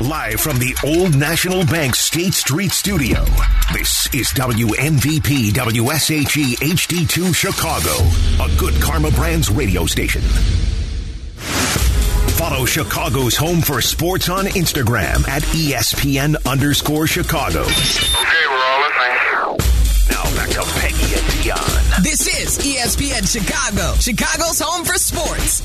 Live from the Old National Bank State Street Studio, this is WMVP WSHE HD2 Chicago, a good Karma Brands radio station. Follow Chicago's Home for Sports on Instagram at ESPN underscore Chicago. Okay, we're all listening. Now back to Peggy and Dionne. This is ESPN Chicago, Chicago's home for sports.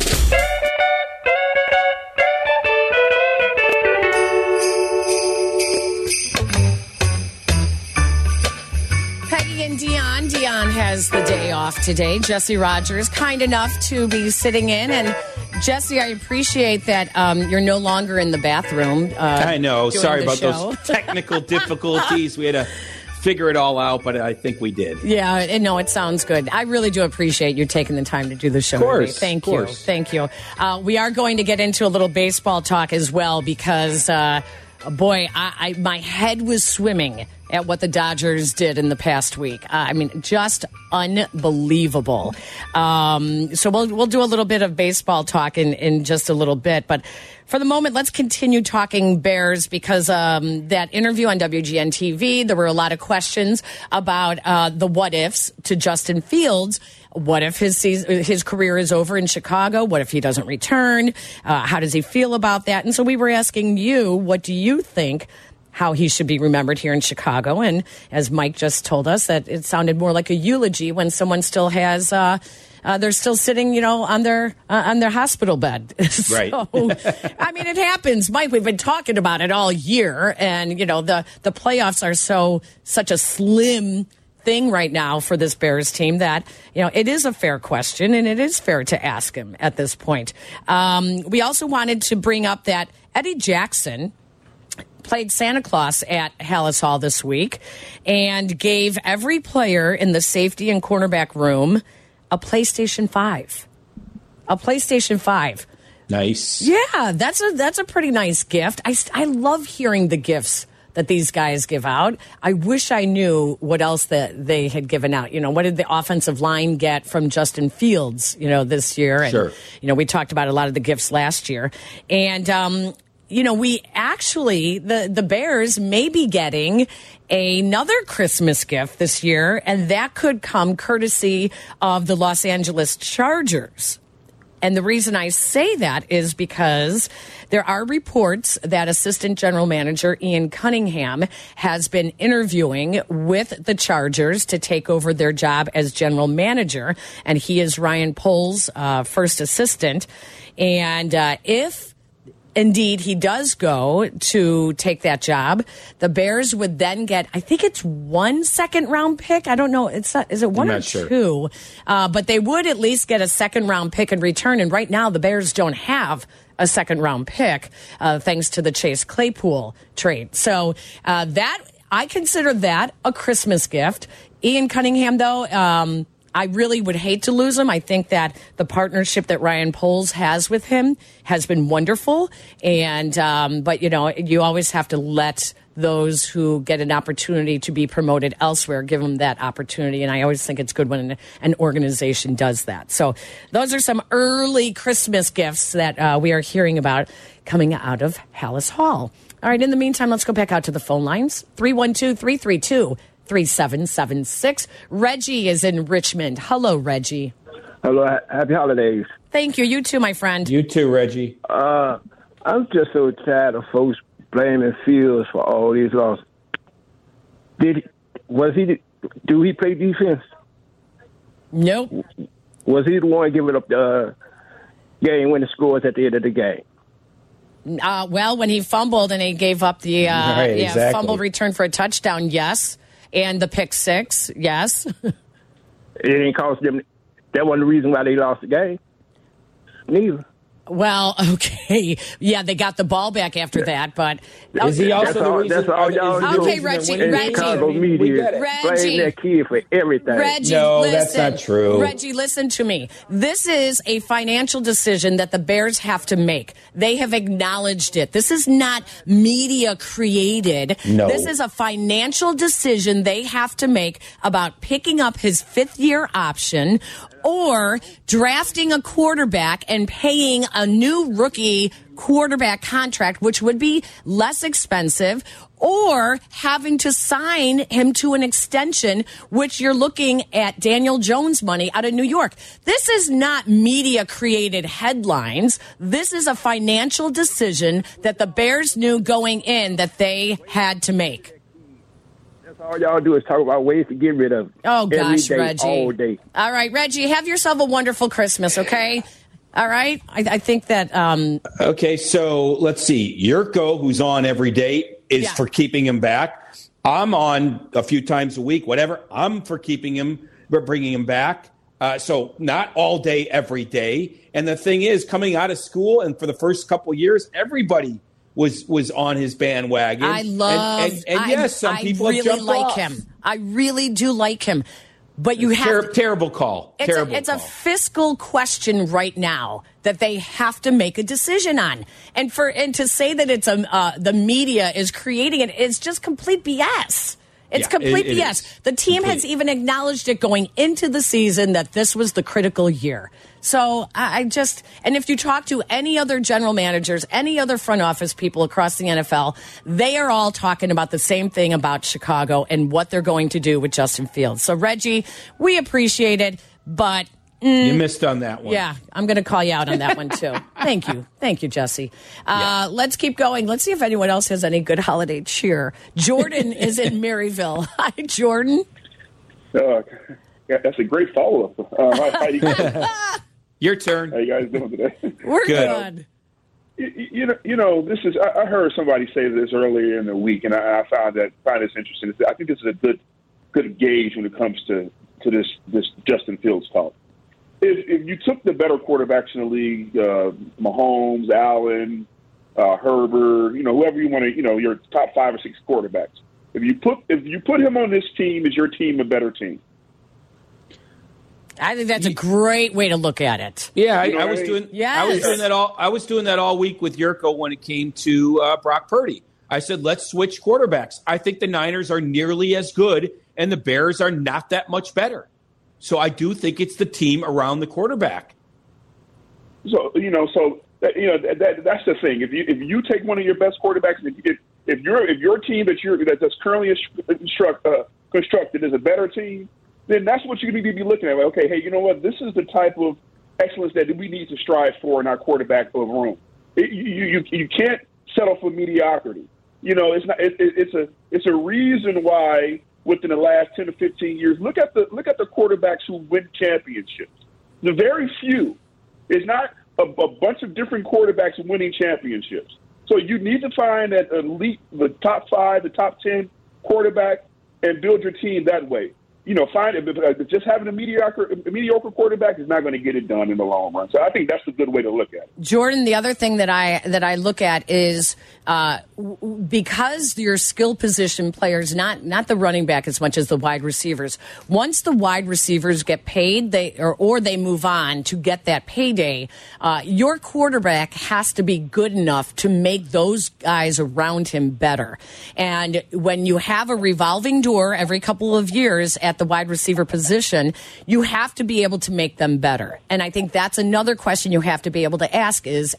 And Dionne. Dionne has the day off today. Jesse Rogers, kind enough to be sitting in. And Jesse, I appreciate that um, you're no longer in the bathroom. Uh, I know. Sorry about show. those technical difficulties. We had to figure it all out, but I think we did. Yeah, and no, it sounds good. I really do appreciate you taking the time to do the show. Of course, today. Thank of you. Thank you. Uh, we are going to get into a little baseball talk as well because, uh, boy, I, I, my head was swimming at what the Dodgers did in the past week. Uh, I mean, just unbelievable. Um, so we'll we'll do a little bit of baseball talk in in just a little bit, but. For the moment, let's continue talking Bears because um, that interview on WGN TV, there were a lot of questions about uh, the what ifs to Justin Fields. What if his season, his career is over in Chicago? What if he doesn't return? Uh, how does he feel about that? And so we were asking you, what do you think? How he should be remembered here in Chicago, and as Mike just told us, that it sounded more like a eulogy when someone still has uh, uh, they're still sitting, you know, on their uh, on their hospital bed. Right. so, I mean, it happens, Mike. We've been talking about it all year, and you know, the the playoffs are so such a slim thing right now for this Bears team that you know it is a fair question, and it is fair to ask him at this point. Um, we also wanted to bring up that Eddie Jackson played Santa Claus at Halas Hall this week and gave every player in the safety and cornerback room a PlayStation 5. A PlayStation 5. Nice. Yeah, that's a that's a pretty nice gift. I I love hearing the gifts that these guys give out. I wish I knew what else that they had given out. You know, what did the offensive line get from Justin Fields, you know, this year? And Sure. you know, we talked about a lot of the gifts last year. And um you know, we actually the the Bears may be getting another Christmas gift this year, and that could come courtesy of the Los Angeles Chargers. And the reason I say that is because there are reports that Assistant General Manager Ian Cunningham has been interviewing with the Chargers to take over their job as general manager. And he is Ryan Poles' uh, first assistant. And uh, if indeed he does go to take that job, the Bears would then get, I think it's one second round pick. I don't know. It's not, is it one or sure. two? Uh, but they would at least get a second round pick in return. And right now, the Bears don't have a second round pick, uh, thanks to the Chase Claypool trade. So uh, that I consider that a Christmas gift. Ian Cunningham, though, um, I really would hate to lose him. I think that the partnership that Ryan Poles has with him has been wonderful. And, um, but you know, you always have to let those who get an opportunity to be promoted elsewhere give them that opportunity. And I always think it's good when an, an organization does that. So those are some early Christmas gifts that uh, we are hearing about coming out of Halas Hall. All right. In the meantime, let's go back out to the phone lines 312 332 3776. Reggie is in Richmond. Hello, Reggie. Hello, happy holidays. Thank you. You too, my friend. You too, Reggie. Uh, I'm just so tired of folks blaming Fields for all these losses. Did he, was he? Do he play defense? Nope. Was he the one giving up the uh, game winning scores at the end of the game? Uh, well, when he fumbled and he gave up the uh, Right, yeah, exactly. fumble return for a touchdown, yes. And the pick six, yes. It didn't cost them. That wasn't the reason why they lost the game. Neither. Well, okay. Yeah, they got the ball back after that, but. Is he also That's the all- reason? that's all is y'all the do. Okay, reason that Reggie, when In Reggie. Chicago We get media, it. Reggie. blame that kid for everything. Reggie, No, listen. that's not true. Reggie, listen to me. This is a financial decision that the Bears have to make. They have acknowledged it. This is not media created. No. This is a financial decision they have to make about picking up his fifth year option or drafting a quarterback and paying a new rookie quarterback contract, which would be less expensive, or having to sign him to an extension, which you're looking at Daniel Jones money out of New York. This is not media created headlines. This is a financial decision that the Bears knew going in that they had to make. That's all y'all do is talk about ways to get rid of. it. Oh gosh, day, Reggie. all day. All right, Reggie, have yourself a wonderful Christmas, okay? All right. I, I think that um, Okay, so let's see. Yurko, who's on every day, is Yeah. for keeping him back. I'm on a few times a week, whatever. I'm for keeping him, but bringing him back. Uh, so not all day, every day. And the thing is, coming out of school, and for the first couple years, everybody was was on his bandwagon. I love. And, and, I, yes, some I people really like off. him. I really do like him, but you have. Ter- terrible call. it's terrible a, it's a fiscal question right now that they have to make a decision on, and for and to say that it's a uh, the media is creating it, is just complete BS. It's Yeah, complete it- it BS. The team has even acknowledged it going into the season that this was the critical year. So I I just, and if you talk to any other general managers, any other front office people across the NFL, they are all talking about the same thing about Chicago and what they're going to do with Justin Fields. So Reggie, we appreciate it, but you missed on that one. yeah, I'm going to call you out on that one too. Thank you. Thank you, Jesse. Uh, Let's keep going. Let's see if anyone else has any good holiday cheer. Jordan is in Maryville. Hi, Jordan. Uh, yeah, that's a great follow up. Uh, hi, how, you guys, Your turn. how you guys doing today? We're Good. good. you, you know, you know, this is. I, I heard somebody say this earlier in the week, and I, I found that find this interesting. I think this is a good good gauge when it comes to to this this Justin Fields talk. If, if you took the better quarterbacks in the league, uh, Mahomes, Allen, uh, Herbert, you know, whoever you want to, you know, your top five or six quarterbacks. If you put if you put him on this team, is your team a better team? I think that's a great way to look at it. Yeah, I, I was I mean? doing. I was doing that all. I was doing that all week with Yurko when it came to uh, Brock Purdy. I said, let's switch quarterbacks. I think the Niners are nearly as good, and the Bears are not that much better. So I do think it's the team around the quarterback. So you know, so that, you know that, that that's the thing. If you if you take one of your best quarterbacks, if if, if your if your team that you're that, that's currently instruct, uh, constructed is a better team, then that's what you need to be looking at. Like, okay, hey, you know what? This is the type of excellence that we need to strive for in our quarterback room. It, you, you you can't settle for mediocrity. You know, it's not. It, it, it's a it's a reason why within the last ten to fifteen years, look at the look at the quarterbacks who win championships. The very few. It's not a, a bunch of different quarterbacks winning championships. So you need to find that elite, the top five, the top ten quarterback, and build your team that way. You know, find it. But just having a mediocre, a mediocre quarterback is not going to get it done in the long run. So I think that's a good way to look at it. Jordan, the other thing that I that I look at is uh, because your skill position players, not not the running back as much as the wide receivers. Once the wide receivers get paid, they or or they move on to get that payday. Uh, your quarterback has to be good enough to make those guys around him better. And when you have a revolving door every couple of years at the wide receiver position, you have to be able to make them better. And I think that's another question you have to be able to ask is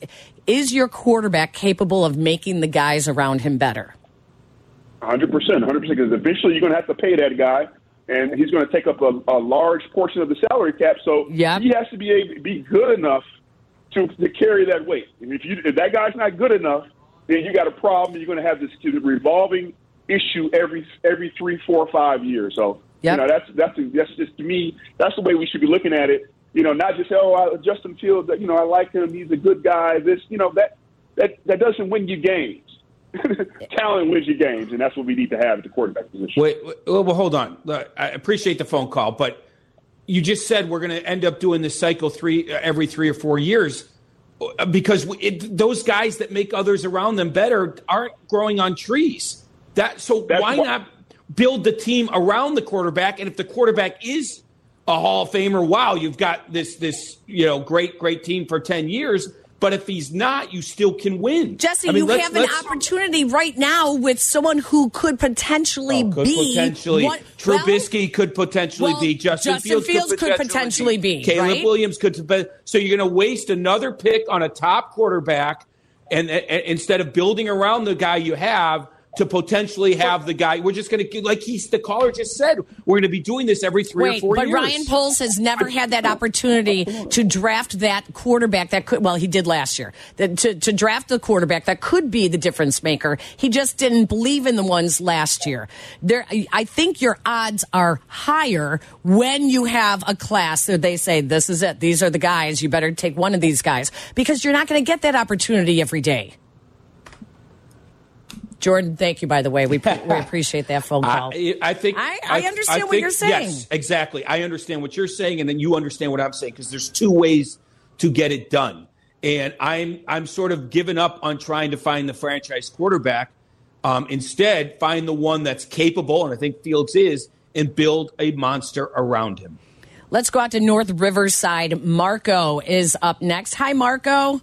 is your quarterback capable of making the guys around him better? 100%, 100%, because eventually you're going to have to pay that guy, and he's going to take up a, a large portion of the salary cap. So Yep. he has to be able, be good enough to, to carry that weight. And if you if that guy's not good enough, then you got a problem. You're going to have this revolving issue every every three, four, five years. So Yep. you know that's that's that's just to me that's the way we should be looking at it. You know, not just say, oh, I, Justin Fields. That, you know, I like him. He's a good guy. This, you know, that that that doesn't win you games. Talent wins you games, and that's what we need to have at the quarterback position. Wait, wait, well, well, hold on. Look, I appreciate the phone call, but you just said we're going to end up doing this cycle three uh, every three or four years uh, because it, those guys that make others around them better aren't growing on trees. That so That's why why- not build the team around the quarterback? And if the quarterback is a Hall of Famer, wow, you've got this this you know great great team for ten years. But if he's not, you still can win. Jesse, I mean, you let's- have an let's- opportunity right now with someone who could potentially Oh, could be potentially well, Trubisky could potentially well, be Justin, Justin Fields, Fields could potentially be, Caleb right? Williams could be. So you're going to waste another pick on a top quarterback and, and instead of building around the guy you have to potentially have the guy. We're just going to like he's the caller just said. We're going to be doing this every three Wait, or four but years. But Ryan Poles has never had that opportunity to draft that quarterback that could. Well, he did last year. That to, to draft the quarterback that could be the difference maker. He just didn't believe in the ones last year. There, I think your odds are higher when you have a class that they say this is it. These are the guys. You better take one of these guys because you're not going to get that opportunity every day. Jordan, thank you. By the way, we we appreciate that phone call. I, I think I- I understand what think- you're saying. Yes, exactly. I understand what you're saying, and then you understand what I'm saying because there's two ways to get it done. And I'm I'm sort of given up on trying to find the franchise quarterback. Um, instead, find the one that's capable, and I think Fields is, and build a monster around him. Let's go out to North Riverside. Marco is up next. Hi, Marco.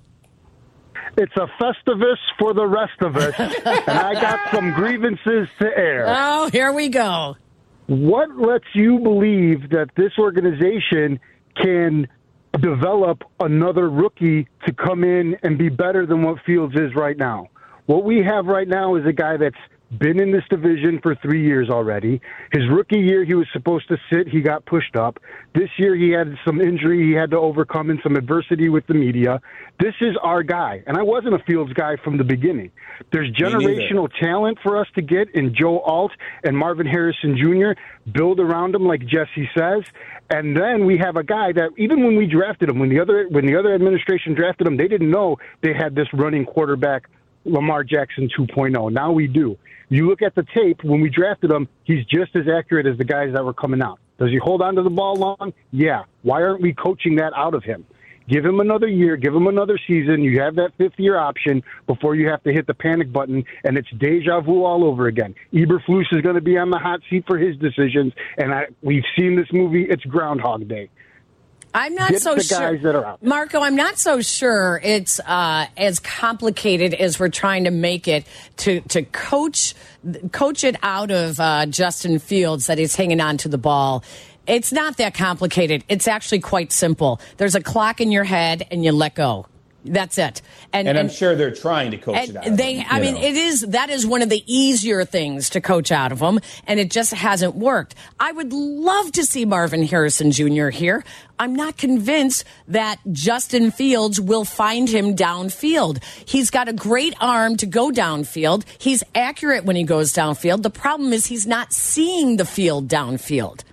It's a festivus for the rest of us, and I got some grievances to air. Oh, here we go. What lets you believe that this organization can develop another rookie to come in and be better than what Fields is right now? What we have right now is a guy that's been in this division for three years already. His rookie year, he was supposed to sit. He got pushed up. This year, he had some injury he had to overcome and some adversity with the media. This is our guy. And I wasn't a Fields guy from the beginning. There's generational talent for us to get in Joe Alt and Marvin Harrison Jr. Build around him, like Jesse says. And then we have a guy that even when we drafted him, when the other when the other administration drafted him, they didn't know they had this running quarterback Lamar Jackson 2.0. Now we do. You look at the tape when we drafted him, he's just as accurate as the guys that were coming out. Does he hold on to the ball long? Yeah. Why aren't we coaching that out of him? Give him another year, give him another season. You have that fifth year option before you have to hit the panic button, and it's deja vu all over again. Eberflus is going to be on the hot seat for his decisions, and I, we've seen this movie. It's Groundhog Day. I'm not Get so the sure. guys that are out. Marco, I'm not so sure it's uh, as complicated as we're trying to make it to to coach coach it out of uh, Justin Fields that he's hanging on to the ball. It's not that complicated. It's actually quite simple. There's a clock in your head, and you let go. That's it. And, I'm sure they're trying to coach it out. and of they, him, I mean, know. it is that is one of the easier things to coach out of them, and it just hasn't worked. I would love to see Marvin Harrison Jr. here. I'm not convinced that Justin Fields will find him downfield. He's got a great arm to go downfield. He's accurate when he goes downfield. The problem is he's not seeing the field downfield.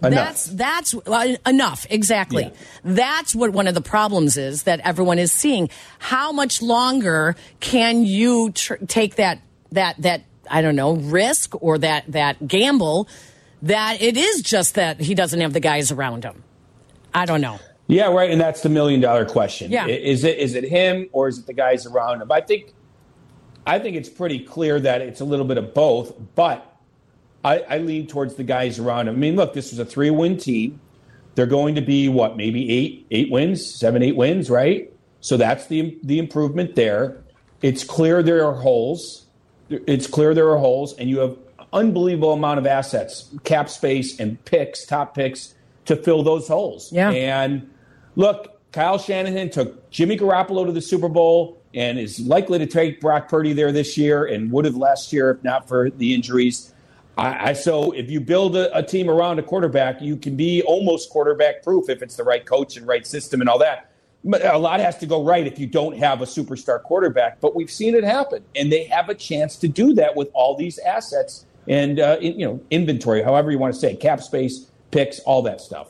Enough. That's that's uh, enough exactly. Yeah. That's what one of the problems is that everyone is seeing. How much longer can you tr- take that that that I don't know risk or that that gamble that it is just that he doesn't have the guys around him. I don't know. Yeah, right. And that's the million dollar question. Yeah. Is it is it him or is it the guys around him? I think I think it's pretty clear that it's a little bit of both, but I, I lean towards the guys around him. I mean, look, this was a three win team. They're going to be what, maybe eight, eight wins, seven, eight wins, right? So that's the the improvement there. It's clear there are holes. It's clear there are holes, and you have unbelievable amount of assets, cap space, and picks, top picks to fill those holes. Yeah. And look, Kyle Shanahan took Jimmy Garoppolo to the Super Bowl and is likely to take Brock Purdy there this year and would have last year if not for the injuries. I, I so if you build a, a team around a quarterback, you can be almost quarterback proof if it's the right coach and right system and all that. But a lot has to go right if you don't have a superstar quarterback. But we've seen it happen, and they have a chance to do that with all these assets and uh, in, you know inventory, however you want to say, it, cap space, picks, all that stuff.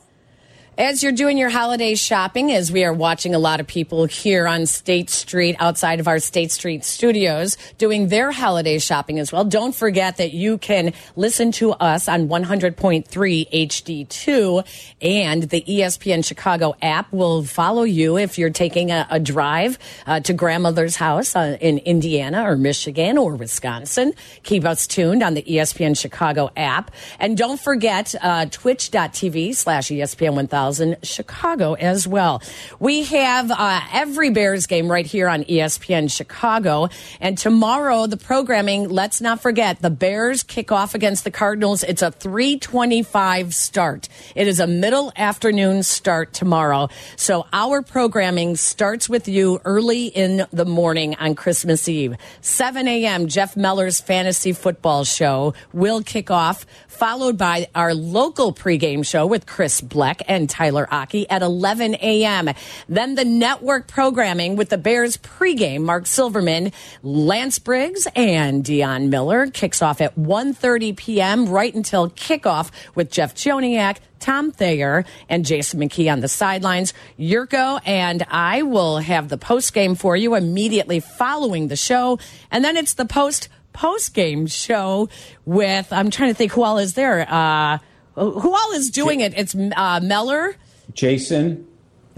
As you're doing your holiday shopping, as we are watching a lot of people here on State Street, outside of our State Street studios, doing their holiday shopping as well, don't forget that you can listen to us on 100.3 HD2 and the ESPN Chicago app will follow you if you're taking a, a drive uh, to grandmother's house uh, in Indiana or Michigan or Wisconsin. Keep us tuned on the ESPN Chicago app. And don't forget uh, twitch.tv slash ESPN 1000 1000 Chicago as well. We have uh, every Bears game right here on ESPN Chicago. And tomorrow, the programming, let's not forget, the Bears kick off against the Cardinals. It's a 325 start. It is a middle afternoon start tomorrow. So our programming starts with you early in the morning on Christmas Eve. 7 a.m., Jeff Meller's fantasy football show will kick off, followed by our local pregame show with Chris Bleck and Tyler Aki at 11 a.m. Then the network programming with the Bears pregame, Marc Silverman, Lance Briggs, and Dionne Miller kicks off at 1.30 p.m. right until kickoff with Jeff Joniak, Tom Thayer and Jason McKie on the sidelines. Yurko and I will have the post game for you immediately following the show. And then it's the post post game show with, I'm trying to think who all is there. Uh, who all is doing it? It's uh, Meller. Jason.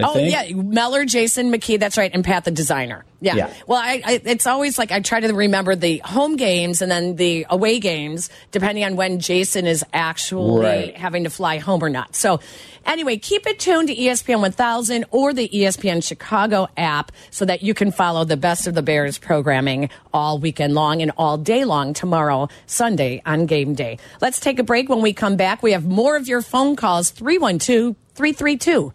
I oh think. yeah, Meller, Jason McKie. That's right, and Pat the designer. Yeah. Yeah. Well, I, I it's always like I try to remember the home games and then the away games, depending on when Jason is actually Right. having to fly home or not. So, anyway, keep it tuned to ESPN 1000 or the ESPN Chicago app so that you can follow the best of the Bears programming all weekend long and all day long tomorrow, Sunday on game day. Let's take a break. When we come back, we have more of your phone calls 312 332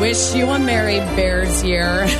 Wish you a Merry Bears year.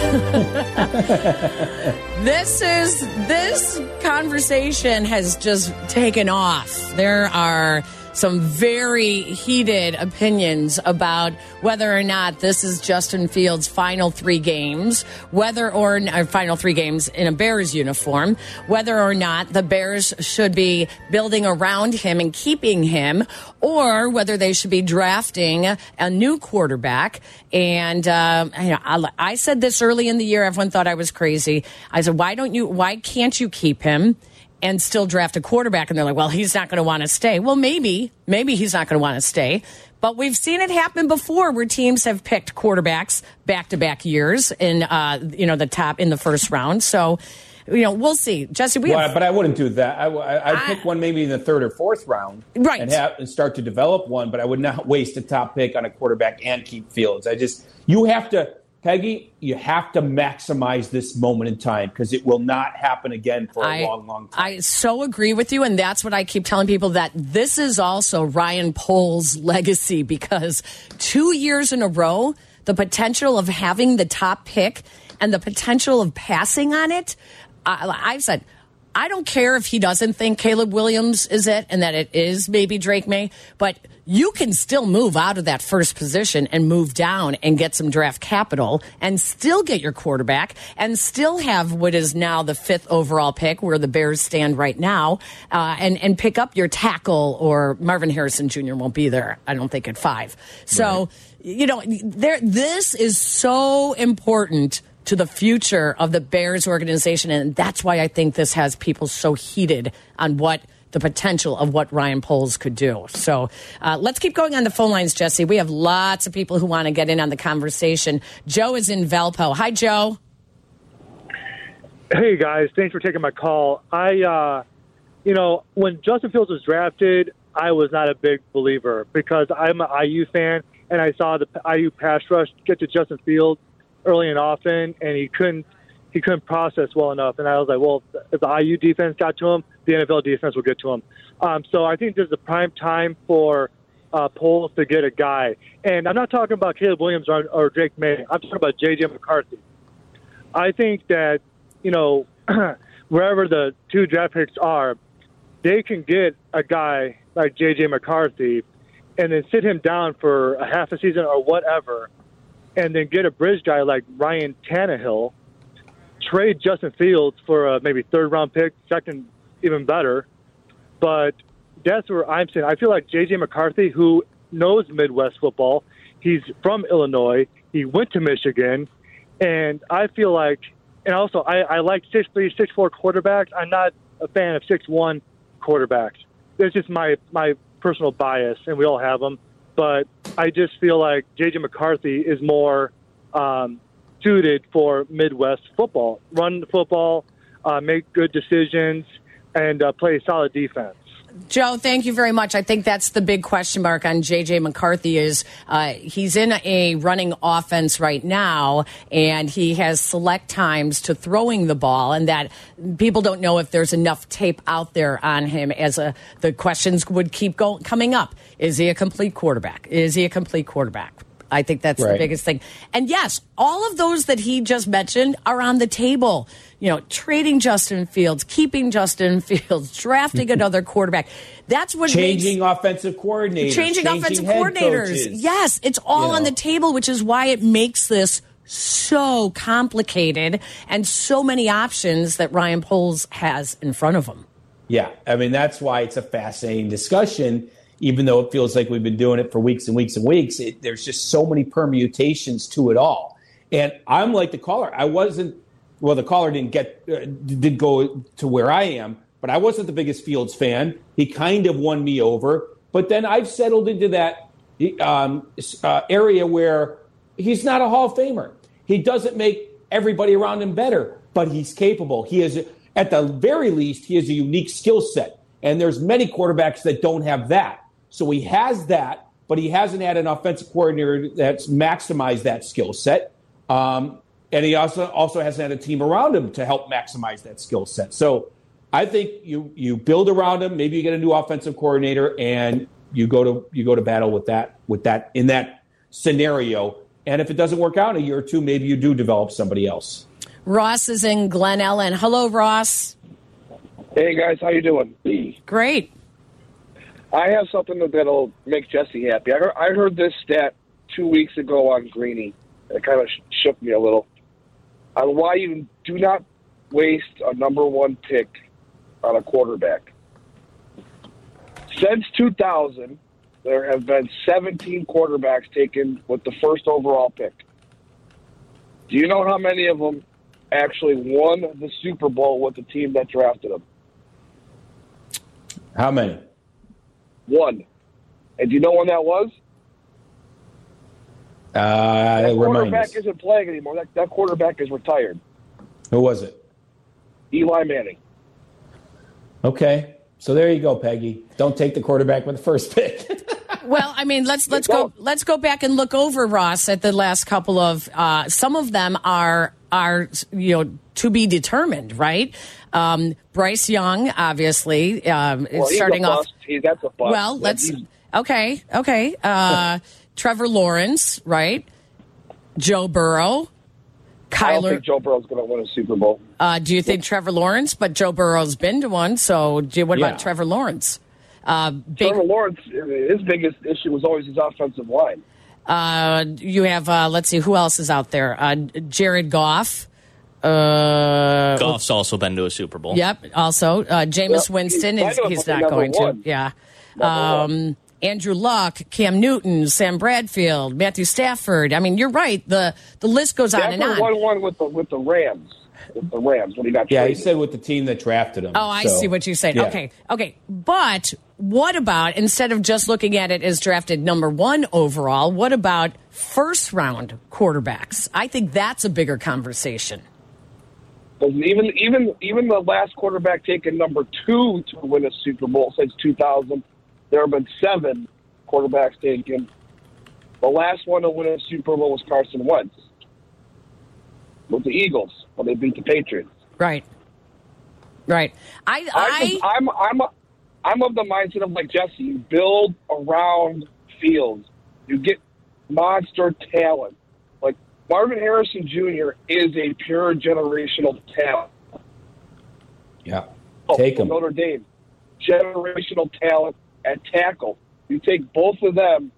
this is this conversation has just taken off. There are some very heated opinions about whether or not this is Justin Fields' final three games, whether or or final three games in a Bears uniform, whether or not the Bears should be building around him and keeping him, or whether they should be drafting a new quarterback. And um, you know, I, I said this early in the year. Everyone thought I was crazy. I said, "Why don't you? Why can't you keep him?" And still draft a quarterback. And they're like, well, he's not going to want to stay. Well, maybe, maybe he's not going to want to stay. But we've seen it happen before where teams have picked quarterbacks back to back years in, uh, you know, the top in the first round. So, you know, we'll see. Jesse, we Well, have. but I wouldn't do that. I, I, I'd I- pick one maybe in the third or fourth round, Right. and, have, and start to develop one. But I would not waste a top pick on a quarterback and keep Fields. I just you have to, Peggy, you have to maximize this moment in time because it will not happen again for a I, long, long time. I so agree with you, and that's what I keep telling people that this is also Ryan Poles' legacy because two years in a row, the potential of having the top pick and the potential of passing on it. I, I've said. I don't care if he doesn't think Caleb Williams is it and that it is maybe Drake Maye, but you can still move out of that first position and move down and get some draft capital and still get your quarterback and still have what is now the fifth overall pick where the Bears stand right now uh, and, and pick up your tackle or Marvin Harrison Jr. won't be there, I don't think, at five. So, you know, there, this is so important to the future of the Bears organization. And that's why I think this has people so heated on what the potential of what Ryan Poles could do. So uh, let's keep going on the phone lines, Jesse. We have lots of people who want to get in on the conversation. Joe is in Valpo. Hi, Joe. Hey guys, thanks for taking my call. I, uh, you know, when Justin Fields was drafted, I was not a big believer because I'm an IU fan and I saw the IU pass rush get to Justin Fields early and often, and he couldn't he couldn't process well enough. And I was like, well, if the IU defense got to him, the NFL defense will get to him. Um, so I think this is a prime time for uh, Poles to get a guy. And I'm not talking about Caleb Williams or, or Drake Maye. I'm talking about J.J. McCarthy. I think that you know wherever the two draft picks are, they can get a guy like J.J. McCarthy, and then sit him down for a half a season or whatever, and then get a bridge guy like Ryan Tannehill, trade Justin Fields for a maybe third round pick, second even better. But that's where I'm saying I feel like J.J. McCarthy, who knows Midwest football. He's from Illinois. He went to Michigan, and I feel like, and also I, I like six three, six four quarterbacks. I'm not a fan of six one quarterbacks. That's just my my personal bias, and we all have them. But I just feel like JJ McCarthy is more um, suited for Midwest football. Run the football, uh, make good decisions, and uh, play solid defense. Joe, thank you very much. I think that's the big question mark on JJ McCarthy is uh, he's in a running offense right now, and he has select times to throwing the ball, and that people don't know if there's enough tape out there on him. As a, the questions would keep going coming up: Is he a complete quarterback? Is he a complete quarterback? I think that's the biggest thing. And yes, all of those that he just mentioned are on the table. You know, trading Justin Fields, keeping Justin Fields, drafting another quarterback. That's what Changing makes, offensive coordinators, changing offensive coordinators. coaches. Yes, it's all You on the table, which is why it makes this so complicated and so many options that Ryan Poles has in front of him. Yeah, I mean that's why it's a fascinating discussion. Even though it feels like we've been doing it for weeks and weeks and weeks, it, there's just so many permutations to it all. And I'm like the caller. I wasn't. Well, the caller didn't get uh, did go to where I am, but I wasn't the biggest Fields fan. He kind of won me over, but then I've settled into that um, uh, area where he's not a Hall of Famer. He doesn't make everybody around him better, but he's capable. He is, at the very least, he has a unique skill set. And there's many quarterbacks that don't have that. So he has that, but he hasn't had an offensive coordinator that's maximized that skill set. Um, and he also also hasn't had a team around him to help maximize that skill set. So I think you you build around him. Maybe you get a new offensive coordinator, and you go to you go to battle with that with that in that scenario. And if it doesn't work out in a year or two, maybe you do develop somebody else. Ross is in Glen Ellyn. Hello, Ross. Hey guys, how you doing? Great. I have something that- that'll make Jesse happy. I heard, I heard this stat two weeks ago on Greeny. It kind of sh- shook me a little on why you do not waste a number one pick on a quarterback. Since 2000, there have been 17 quarterbacks taken with the first overall pick. Do you know how many of them actually won the Super Bowl with the team that drafted them? How many? One. And do you know when that was? Uh, That quarterback us. isn't playing anymore. That, that quarterback is retired. Who was it? Eli Manning. Okay, so there you go, Peggy. Don't take the quarterback with the first pick. Well, I mean, let's let's go let's go back and look over Ross at the last couple of. Uh, some of them are are you know to be determined, right? Um, Bryce Young, obviously, um, is Well, he's starting a off. He, that's a bust. Well, let's okay, okay. Uh, Trevor Lawrence, right? Joe Burrow, I don't think Joe Burrow's going to win a Super Bowl. Uh, do you think Trevor Lawrence? But Joe Burrow's been to one. So, do what Yeah. about Trevor Lawrence? Uh, big, Trevor Lawrence, his biggest issue was always his offensive line. Uh, you have. Uh, let's see who else is out there. Uh, Jared Goff. Uh, Goff's also been to a Super Bowl. Yep. Also, uh, Jameis Yep. Winston He's is kind of he's not going one. to. Yeah. Um, Andrew Luck, Cam Newton, Sam Bradford, Matthew Stafford. I mean, you're right. The the list goes on and on. won one with the with the Rams. With the Rams when he got yeah, he said with the team that drafted him. Oh, I So, see what you're saying. yeah. Okay, okay. But what about instead of just looking at it as drafted number one overall? What about first round quarterbacks? I think that's a bigger conversation. Even even even the last quarterback taken number two to win a Super Bowl since 2000, there have been seven quarterbacks taken. The last one to win a Super Bowl was Carson Wentz with the Eagles when they beat the Patriots. Right. Right. I I, I I'm I'm I'm of the mindset of like Jesse. You build around Fields. You get monster talent. Like Marvin Harrison Jr. is a pure generational talent. Yeah. Oh, Take from him. Notre Dame, generational talent at tackle. You take both of them,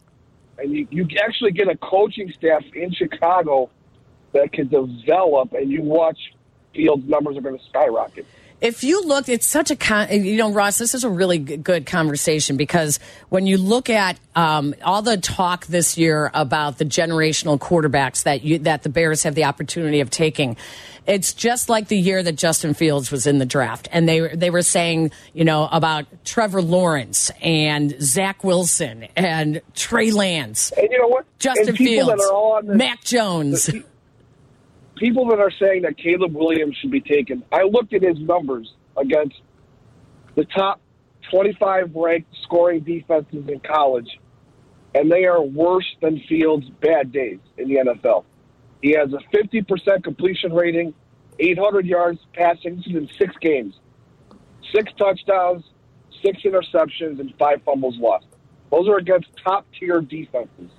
and you, you actually get a coaching staff in Chicago that can develop. And you watch Fields' numbers are going to skyrocket. If you look, it's such a con- you know, Ross. This is a really good conversation because when you look at um, all the talk this year about the generational quarterbacks that you that the Bears have the opportunity of taking, it's just like the year that Justin Fields was in the draft, and they they were saying, you know, about Trevor Lawrence and Zach Wilson and Trey Lance, And you know what? Justin Fields, that all on this, Mac Jones. People that are saying that Caleb Williams should be taken, I looked at his numbers against the top 25 ranked scoring defenses in college, and they are worse than Fields' bad days in the NFL. He has a 50% completion rating, 800 yards passing in six games, six touchdowns, six interceptions, and five fumbles lost. Those are against top tier defenses.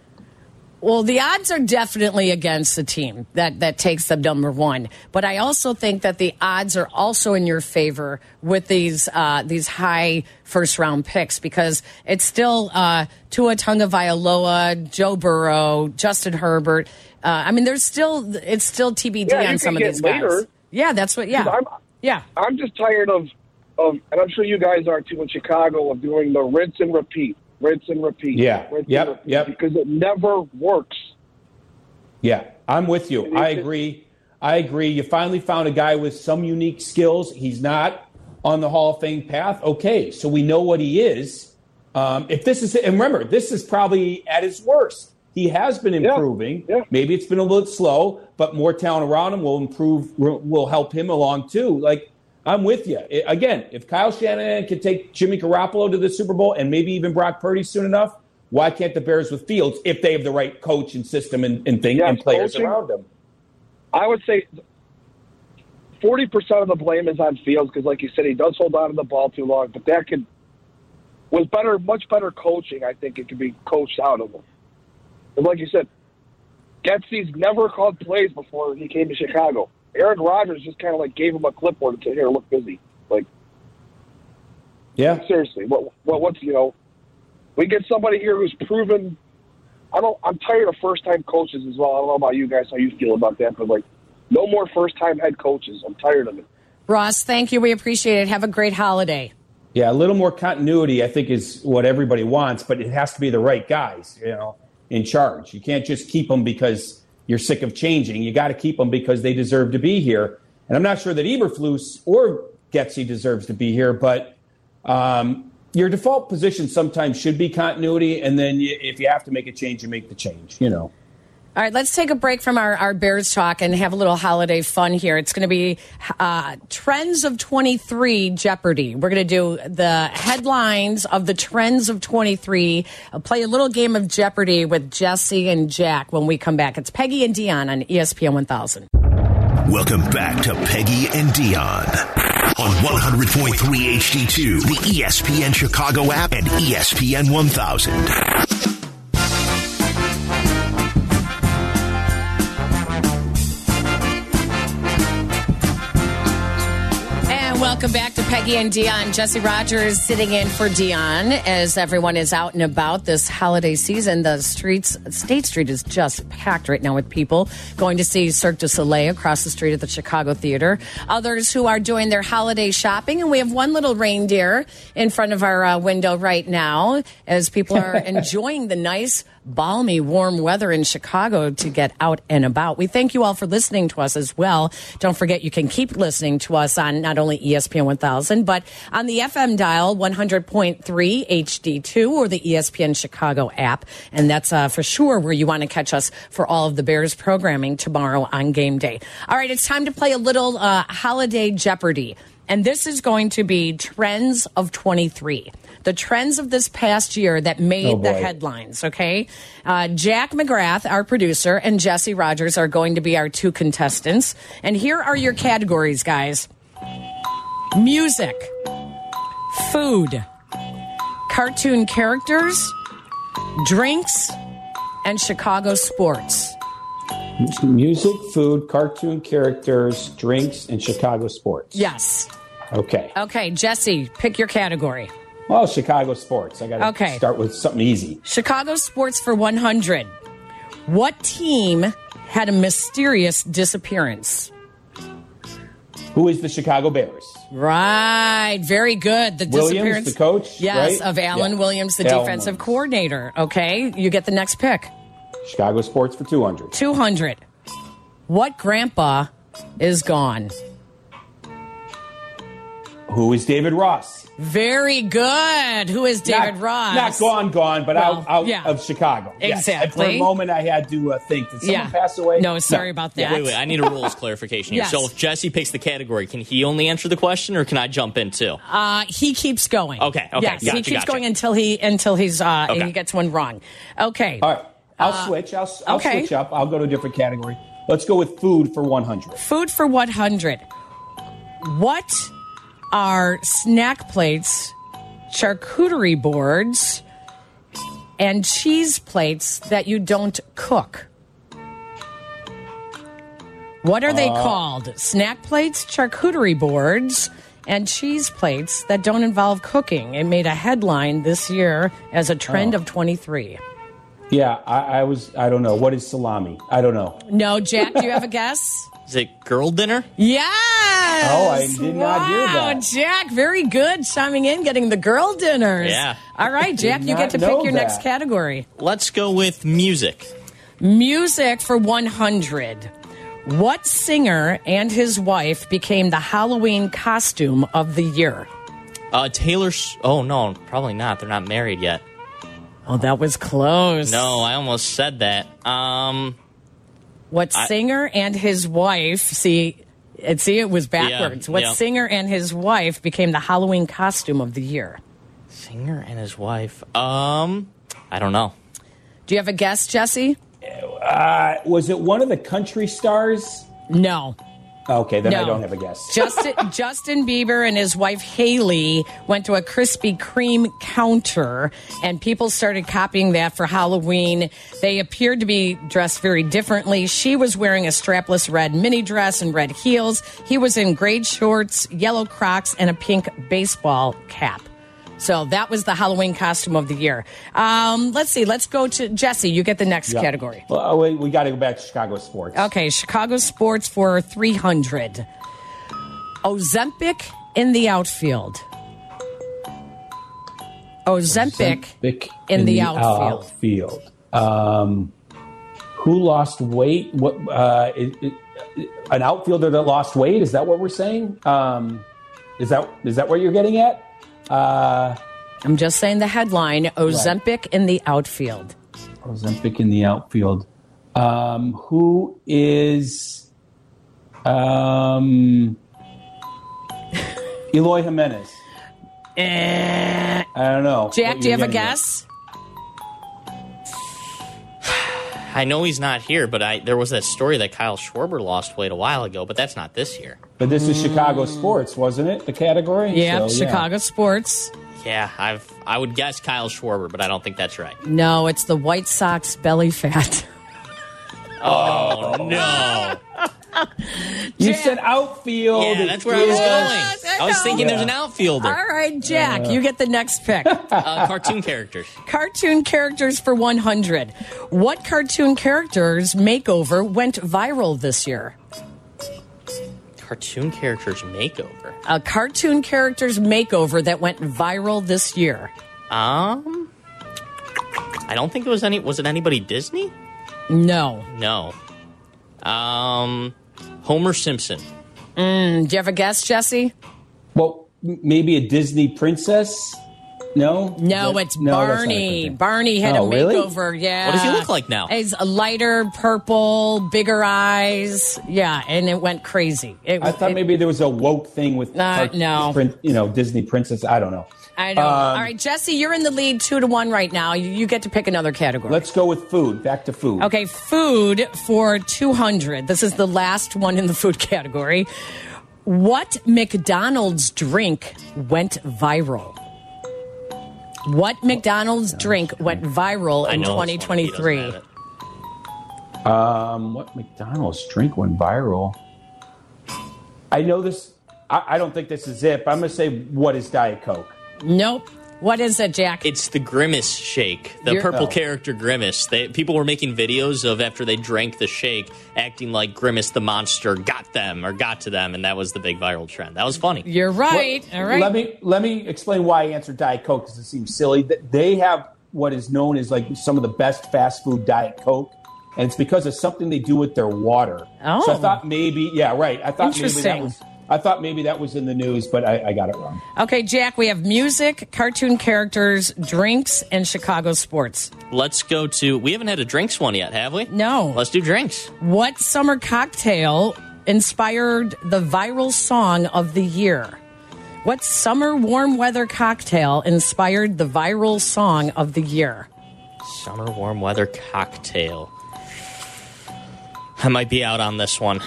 Well, the odds are definitely against the team that, that takes them number one. But I also think that the odds are also in your favor with these uh, these high first round picks because it's still uh, Tua Tagovailoa, Joe Burrow, Justin Herbert. Uh, I mean, there's still it's still TBD Yeah, on some of these guys. later. Yeah, that's what. Yeah, I'm, yeah. I'm just tired of, of, and I'm sure you guys are too in Chicago, of doing the rinse and repeat, rinse and repeat. Yeah. rinse Yep, repeat, yep. Because it never works. Yeah, I'm with you. I agree. I agree. You finally found a guy with some unique skills. He's not on the Hall of Fame path. Okay, so we know what he is. Um, if this is, and remember, this is probably at his worst. He has been improving. Yeah, yeah. Maybe it's been a little slow, but more talent around him will improve. Will help him along too. Like I'm with you. Again, if Kyle Shanahan can take Jimmy Garoppolo to the Super Bowl and maybe even Brock Purdy soon enough, why can't the Bears with Fields if they have the right coach and system and, and thing Yes, and players coaching. around them? I would say 40% of the blame is on Fields because, like you said, he does hold on to the ball too long. But that could, with better, much better coaching, I think it could be coached out of him. And like you said, Getsy's never called plays before he came to Chicago. Aaron Rodgers just kind of like gave him a clipboard and said, "Here, look busy." Like, Yeah. seriously, what, what, what's you know, we get somebody here who's proven. I don't. I'm tired of first time coaches as well. I don't know about you guys how you feel about that, but like, no more first time head coaches. I'm tired of it. Ross, thank you. We appreciate it. Have a great holiday. Yeah, a little more continuity, I think, is what everybody wants, but it has to be the right guys, you know, in charge. You can't just keep them because you're sick of changing. You got to keep them because they deserve to be here. And I'm not sure that Eberflus or Getsy deserves to be here, but um, your default position sometimes should be continuity, and then you, if you have to make a change, you make the change. You know. All right, let's take a break from our, our Bears talk and have a little holiday fun here. It's going to be uh, Trends of 23 Jeopardy. We're going to do the headlines of the Trends of 23. I'll play a little game of Jeopardy with Jesse and Jack when we come back. It's Peggy and Dionne on ESPN 1000. Welcome back to Peggy and Dionne on 100.3 HD2, the ESPN Chicago app, and ESPN 1000. Welcome back to Peggy and Dionne. Jesse Rogers sitting in for Dionne as everyone is out and about this holiday season. The streets, State Street is just packed right now with people going to see Cirque du Soleil across the street at the Chicago Theater. Others who are doing their holiday shopping. And we have one little reindeer in front of our uh, window right now as people are enjoying the nice balmy, warm weather in Chicago to get out and about. We thank you all for listening to us as well. Don't forget you can keep listening to us on not only ESPN 1000, but on the FM dial 100.3 HD2 or the ESPN Chicago app. And that's uh, for sure where you want to catch us for all of the Bears programming tomorrow on game day. All right, it's time to play a little uh, holiday Jeopardy. And this is going to be Trends of 23. The trends of this past year that made Oh, the headlines, okay? Uh, Jack McGrath, our producer, and Jesse Rogers are going to be our two contestants. And here are your categories, guys music, food, cartoon characters, drinks, and Chicago sports. Music, food, cartoon characters, drinks, and Chicago sports. Yes. Okay. Okay, Jesse, pick your category. Well, Chicago sports. I got to Okay. start with something easy. Chicago Sports for 100. What team had a mysterious disappearance? Who is the Chicago Bears? Right. Very good. The Williams, disappearance. the coach, Yes, right? of Alan Yeah. Williams, the Alan defensive Williams. coordinator. Okay. You get the next pick. Chicago Sports for 200. 200. What grandpa is gone? Who is David Ross? Very good. Who is David not, Ross? Not gone, gone, but Well, out, out yeah. of Chicago. Yes. For a moment, I had to uh, think, did someone Yeah. pass away? No, sorry about that. Wait, wait. I need a rules clarification here. Yes. So if Jesse picks the category, can he only answer the question, or can I jump in too? Uh, he keeps going. Okay, okay, Yes, he keeps gotcha. going until he until he's uh, Okay. he gets one wrong. Okay. All right. I'll switch. I'll, I'll okay. switch up. I'll go to a different category. Let's go with food for 100. Food for 100. What are snack plates, charcuterie boards, and cheese plates that you don't cook? What are they Uh, called? Snack plates, charcuterie boards, and cheese plates that don't involve cooking. It made a headline this year as a trend Oh. of 23. Yeah, I, I was, I don't know. What is salami? I don't know. No, Jack, do you have a guess? Is it girl dinner? Yes. Oh, I did not hear Wow, that. Jack, very good. Chiming in, getting the girl dinners. Yeah. All right, Jack, you get to pick your next category. Let's go with music. Music for 100. What singer and his wife became the Halloween costume of the year? Uh, Taylor. S- oh no, probably not. They're not married yet. Oh, that was close. No, I almost said that. Um, What I- singer and his wife, see, it, see, it was backwards. what yeah. singer and his wife became the Halloween costume of the year? singer and his wife. Um, I don't know. Do you have a guess, Jesse? Uh, was it one of the country stars? No. Okay, then I don't have a guess. Justin, Justin Bieber and his wife Hailey went to a Krispy Kreme counter, and people started copying that for Halloween. They appeared to be dressed very differently. She was wearing a strapless red mini dress and red heels. He was in gray shorts, yellow Crocs, and a pink baseball cap. So that was the Halloween costume of the year. Um, let's see. Let's go to Jesse. You get the next Yeah. category. Well, oh, wait, we got to go back to Chicago sports. Okay, Chicago sports for 300. Ozempic in the outfield. Ozempic, Ozempic in the outfield. outfield. Um, who lost weight? What? Uh, it, it, an outfielder that lost weight? Is that what we're saying? Um, is that is that what you're getting at? Uh, I'm just saying the headline Ozempic in the outfield. Ozempic in the outfield. Um, who is um, Eloy Jimenez? Eh. I don't know. Jack, do you have a getting at. guess? I know he's not here, but I there was that story that Kyle Schwarber lost weight a while ago, but that's not this year. But this is Chicago sports, wasn't it? The category. Yeah, So, Chicago sports. Yeah, I've I would guess Kyle Schwarber, but I don't think that's right. No, it's the White Sox belly fat. Oh no! You said outfield. Yeah, that's where I was Yes, going. I I was know. thinking there's an outfielder. All right, Jack, you get the next pick. Uh, cartoon characters. cartoon characters for 100. What cartoon characters makeover went viral this year? Cartoon characters makeover. A cartoon character's makeover that went viral this year. Um, I don't think it was any. Was it anybody Disney? No. No. Um, Homer Simpson. Mm, do you have a guess, Jesse? Well, maybe a Disney princess. No, No, That- it's no, Barney. Barney had Oh, a really? makeover. Yeah. What does he look like now? He's a lighter purple, bigger eyes. Yeah, and it went crazy. It, I thought it- maybe there was a woke thing with Uh, no. prin- you know, Disney princess. I don't know. I know. Um, All right, Jesse, you're in the lead two to one right now. You, you get to pick another category. Let's go with food. Back to food. Okay, food for 200. This is the last one in the food category. What McDonald's drink went viral? What McDonald's drink went viral in know it's one, he doesn't 2023? Um, what McDonald's drink went viral? I know this. I, I don't think this is it, but I'm going to say what is Diet Coke? Nope. What is it, Jack? It's the Grimace shake, the You're- purple Oh. character Grimace. They, people were making videos of after they drank the shake, acting like Grimace the monster got them or got to them, and that was the big viral trend. That was funny. You're right. All right. Let me let me explain why I answered Diet Coke because it seems silly. Th- They have what is known as like some of the best fast food Diet Coke, and it's because of something they do with their water. Oh. So I oh. thought maybe, yeah, right. I thought maybe that Interesting. was. I thought maybe that was in the news, but I, I got it wrong. Okay, Jack, we have music, cartoon characters, drinks, and Chicago sports. Let's go to. We haven't had a drinks one yet, have we? No. Let's do drinks. What summer cocktail inspired the viral song of the year? What summer warm weather cocktail inspired the viral song of the year? Summer warm weather cocktail. I might be out on this one.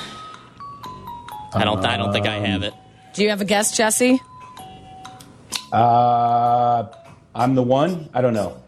I don't. I don't think I have it. Do you have a guess, Jesse? Uh, I'm the one. I don't know.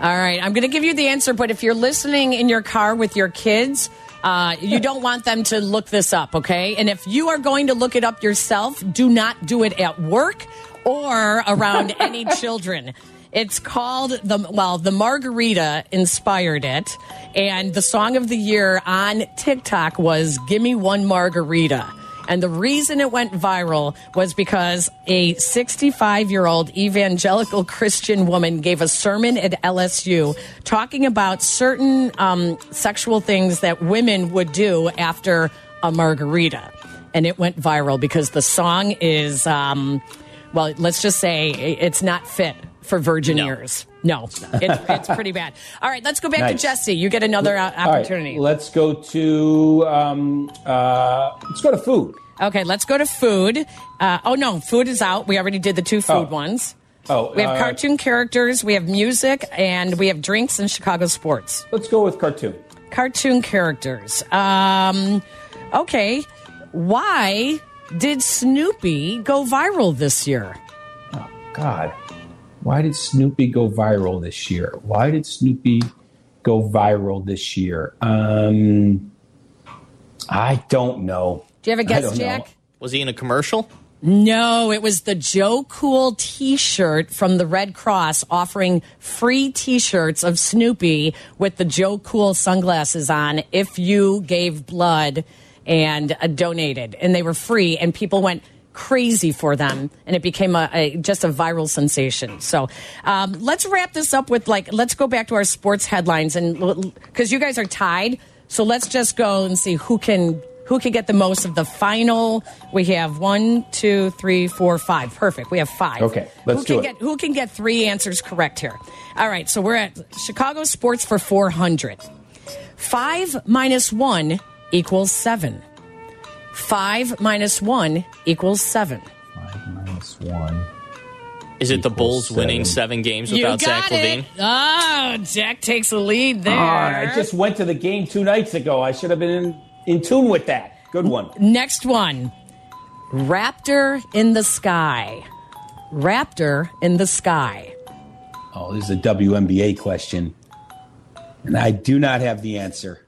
All right, I'm going to give you the answer, but if you're listening in your car with your kids, uh, you don't want them to look this up, okay? And if you are going to look it up yourself, do not do it at work or around any children. It's called the well, the margarita inspired it, and the song of the year on TikTok was "Gimme One Margarita." And the reason it went viral was because a 65 year old evangelical Christian woman gave a sermon at LSU talking about certain um, sexual things that women would do after a margarita. And it went viral because the song is, um, well, let's just say it's not fit for virgin No. ears. No, it's, it's pretty bad. All right, let's go back to Jesse. You get another All right, opportunity. let's go to um, uh, let's go to food. Okay, let's go to food. Uh, oh no, food is out. We already did the two food Oh. ones. Oh, We have uh, cartoon characters, we have music, and we have drinks and Chicago sports. Let's go with cartoon. Cartoon characters. Um, okay, why did Snoopy go viral this year? Oh God, why did Snoopy go viral this year? Why did Snoopy go viral this year? Um, I don't know. Do you have a guess, don't know. Jack? Was he in a commercial? No, it was the Joe Cool t shirt from the Red Cross offering free t shirts of Snoopy with the Joe Cool sunglasses on if you gave blood and uh, donated. And they were free, and people went crazy for them and it became a, a just a viral sensation. So um, let's wrap this up with like let's go back to our sports headlines and because you guys are tied. So let's just go and see who can who can get the most of the final. We have one two three four five. Perfect. We have five. Okay, let's who do can it. get who can get three answers correct here? All right so we're at chicago sports for 400 five minus one equals seven five minus one equals seven Five minus one. Is it the Equals Bulls winning seven. seven games you without got Zach LaVine? it oh jack takes a lead there Ah, I just went to the game two nights ago. I should have been in, in tune with that. Good one. Next one Raptor in the sky. Raptor in the sky. Oh, this is a WNBA question, and I do not have the answer.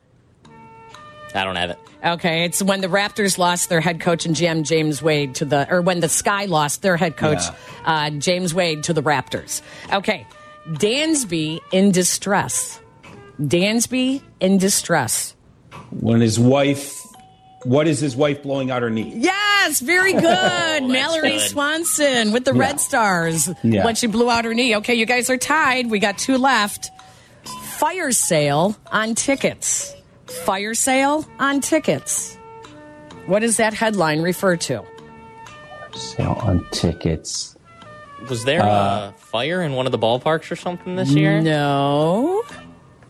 I don't have it. Okay, it's when the Raptors lost their head coach and GM James Wade to the, or when the Sky lost their head coach uh, James Wade to the Raptors. Okay, Dansby in distress. Dansby in distress. When his wife, what is his wife blowing out her knee? Yes, very good. Mallory good. Swanson with the Red Stars Yeah. when she blew out her knee. Okay, you guys are tied. We got two left. Fire sale on tickets. Fire sale on tickets. What does that headline refer to? Sale on tickets. Was there a uh, fire in one of the ballparks or something this year? No.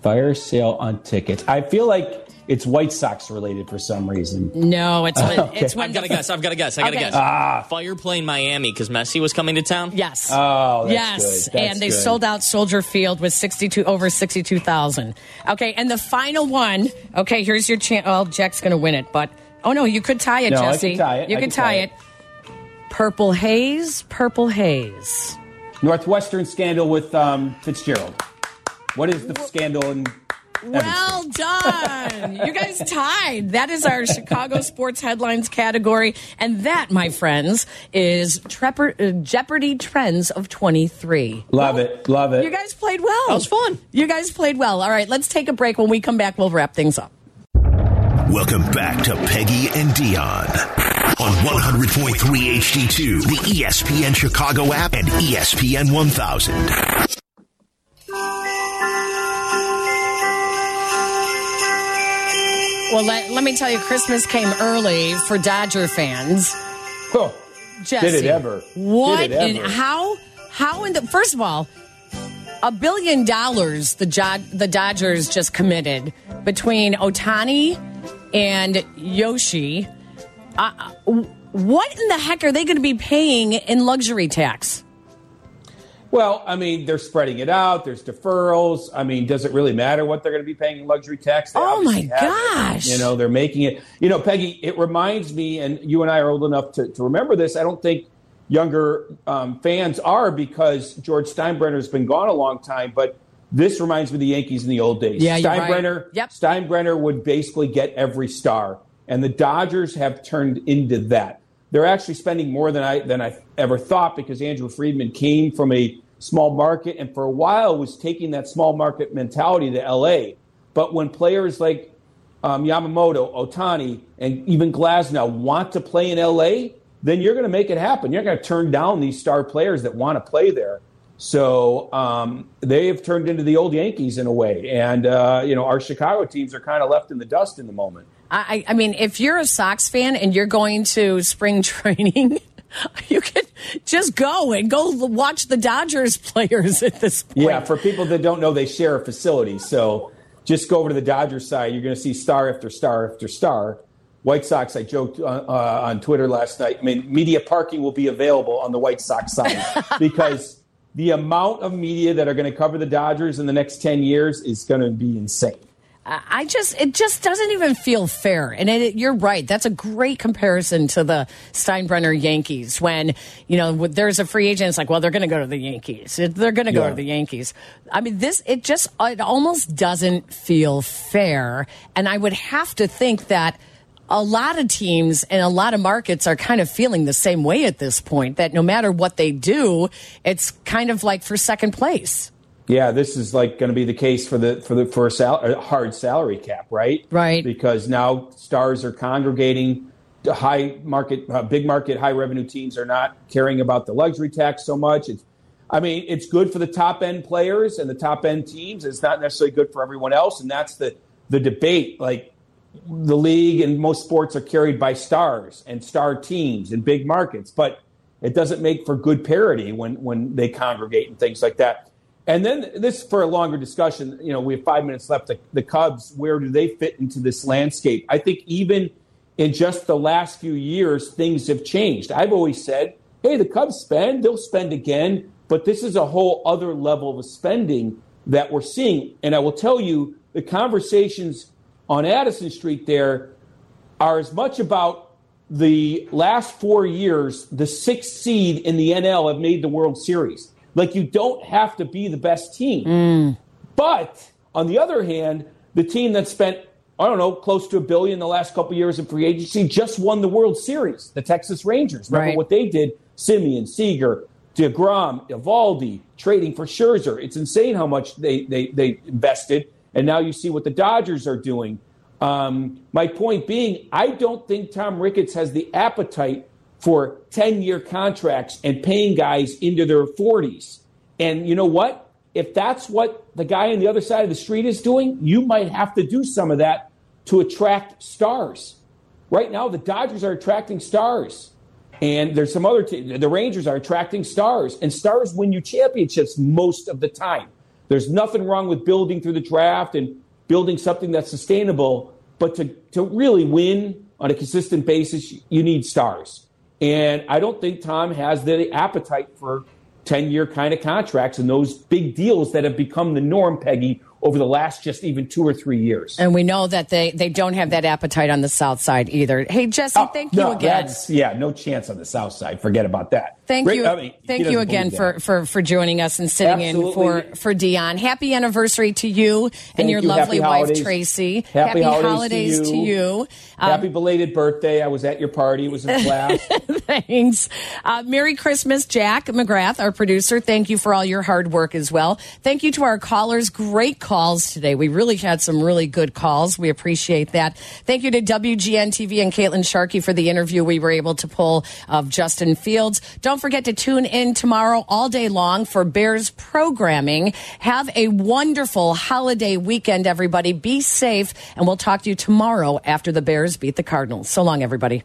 Fire sale on tickets. I feel like it's White Sox related for some reason. No, it's when, Okay. it's when I've got to guess. I've got to guess. I got to Okay. guess. Ah. Fire plane Miami because Messi was coming to town. Yes. Oh, that's yes, good. That's and they good. sold out Soldier Field with sixty-two over sixty-two thousand. Okay, and the final one. Okay, here's your chance. Well, Jack's going to win it, but oh no, you could tie it, No, I Jesse. tie it. You I can can tie tie it. it. Purple haze, purple haze. Northwestern scandal with um, Fitzgerald. What is the scandal in Well done. you guys tied. That is our Chicago sports headlines category. And that, my friends, is Trepper, uh, Jeopardy Trends of 23. Love it. Love it. You guys played well. That was fun. You guys played well. All right, let's take a break. When we come back, we'll wrap things up. Welcome back to Peggy and Dionne on 100.3 HD2, the ESPN Chicago app, and ESPN 1000. Well, let, let me tell you, Christmas came early for Dodger fans. Oh, Jesse, did it ever? What it and ever? how? How in the first of all, a billion dollars the the Dodgers just committed between Ohtani and Yoshi. Uh, what in the heck are they going to be paying in luxury tax? Well, I mean, they're spreading it out. There's deferrals. I mean, does it really matter what they're going to be paying in luxury tax? They Oh, my it. gosh. You know, they're making it. You know, Peggy, it reminds me, and you and I are old enough to, to remember this. I don't think younger um, fans are because George Steinbrenner's been gone a long time, but this reminds me of the Yankees in the old days. Yeah, you're right. Steinbrenner, Yep. Steinbrenner would basically get every star, and the Dodgers have turned into that. They're actually spending more than I than I ever thought because Andrew Friedman came from a small market and for a while was taking that small market mentality to LA. But when players like um, Yamamoto, Ohtani, and even Glasnow want to play in LA, then you're going to make it happen. You're going to turn down these star players that want to play there. So um, they have turned into the old Yankees in a way, and uh, you know our Chicago teams are kind of left in the dust in the moment. I, I mean, if you're a Sox fan and you're going to spring training, you could just go and go watch the Dodgers players at this point. Yeah, for people that don't know, they share a facility. So just go over to the Dodgers side. You're going to see star after star after star. White Sox, I joked uh, uh, on Twitter last night. I mean, media parking will be available on the White Sox side because the amount of media that are going to cover the Dodgers in the next 10 years is going to be insane. I just, it just doesn't even feel fair. And it, you're right. That's a great comparison to the Steinbrenner Yankees when, you know, there's a free agent. It's like, well, they're going to go to the Yankees. They're going to go Yeah. to the Yankees. I mean, this, it just, it almost doesn't feel fair. And I would have to think that a lot of teams and a lot of markets are kind of feeling the same way at this point that no matter what they do, it's kind of like for second place. Yeah, this is like going to be the case for the for the for a, sal- hard salary cap, right? Right. Because now stars are congregating. The high market, uh, big market, high revenue teams are not caring about the luxury tax so much. It's, I mean, it's good for the top end players and the top end teams. It's not necessarily good for everyone else, and that's the the debate. Like the league and most sports are carried by stars and star teams in big markets, but it doesn't make for good parity when when they congregate and things like that. And then this for a longer discussion. You know, we have five minutes left. The, the Cubs, where do they fit into this landscape? I think even in just the last few years, things have changed. I've always said, hey, the Cubs spend, they'll spend again, but this is a whole other level of spending that we're seeing. And I will tell you, the conversations on Addison Street there are as much about the last four years, the sixth seed in the NL have made the World Series. Like you don't have to be the best team. But on the other hand, the team that spent, I don't know, close to a billion the last couple years in free agency just won the World Series, the Texas Rangers. Remember Right. what they did? Semien, Seager, DeGrom, Eovaldi, trading for Scherzer. It's insane how much they, they, they invested. And now you see what the Dodgers are doing. Um, my point being, I don't think Tom Ricketts has the appetite for 10 year contracts and paying guys into their 40s. And you know what? If that's what the guy on the other side of the street is doing, you might have to do some of that to attract stars. Right now, the Dodgers are attracting stars. And there's some other te- the Rangers are attracting stars, and stars win you championships most of the time. There's nothing wrong with building through the draft and building something that's sustainable, but to, to really win on a consistent basis, you need stars. And I don't think Tom has the appetite for 10 year kind of contracts and those big deals that have become the norm, Peggy, over the last just even two or three years. And we know that they, they don't have that appetite on the south side either. Hey, Jesse, Oh, thank you no, again. that's- Yeah, no chance on the south side. Forget about that. Thank Rick- you, I mean, thank you again for, for for joining us and sitting in for for Dionne. Happy anniversary to you and Thank your you. lovely Happy wife holidays. Tracy. Happy holidays to to you. you. Um, Happy belated birthday. I was at your party. It was in class. Thanks. Uh, Merry Christmas, Jack McGrath, our producer. Thank you for all your hard work as well. Thank you to our callers. Great calls today. We really had some really good calls. We appreciate that. Thank you to WGN TV and Caitlin Sharkey for the interview we were able to pull of Justin Fields. Don't forget to tune in tomorrow all day long for Bears programming. Have a wonderful holiday weekend, everybody. Be safe, and we'll talk to you tomorrow after the Bears beat the Cardinals. So long, everybody.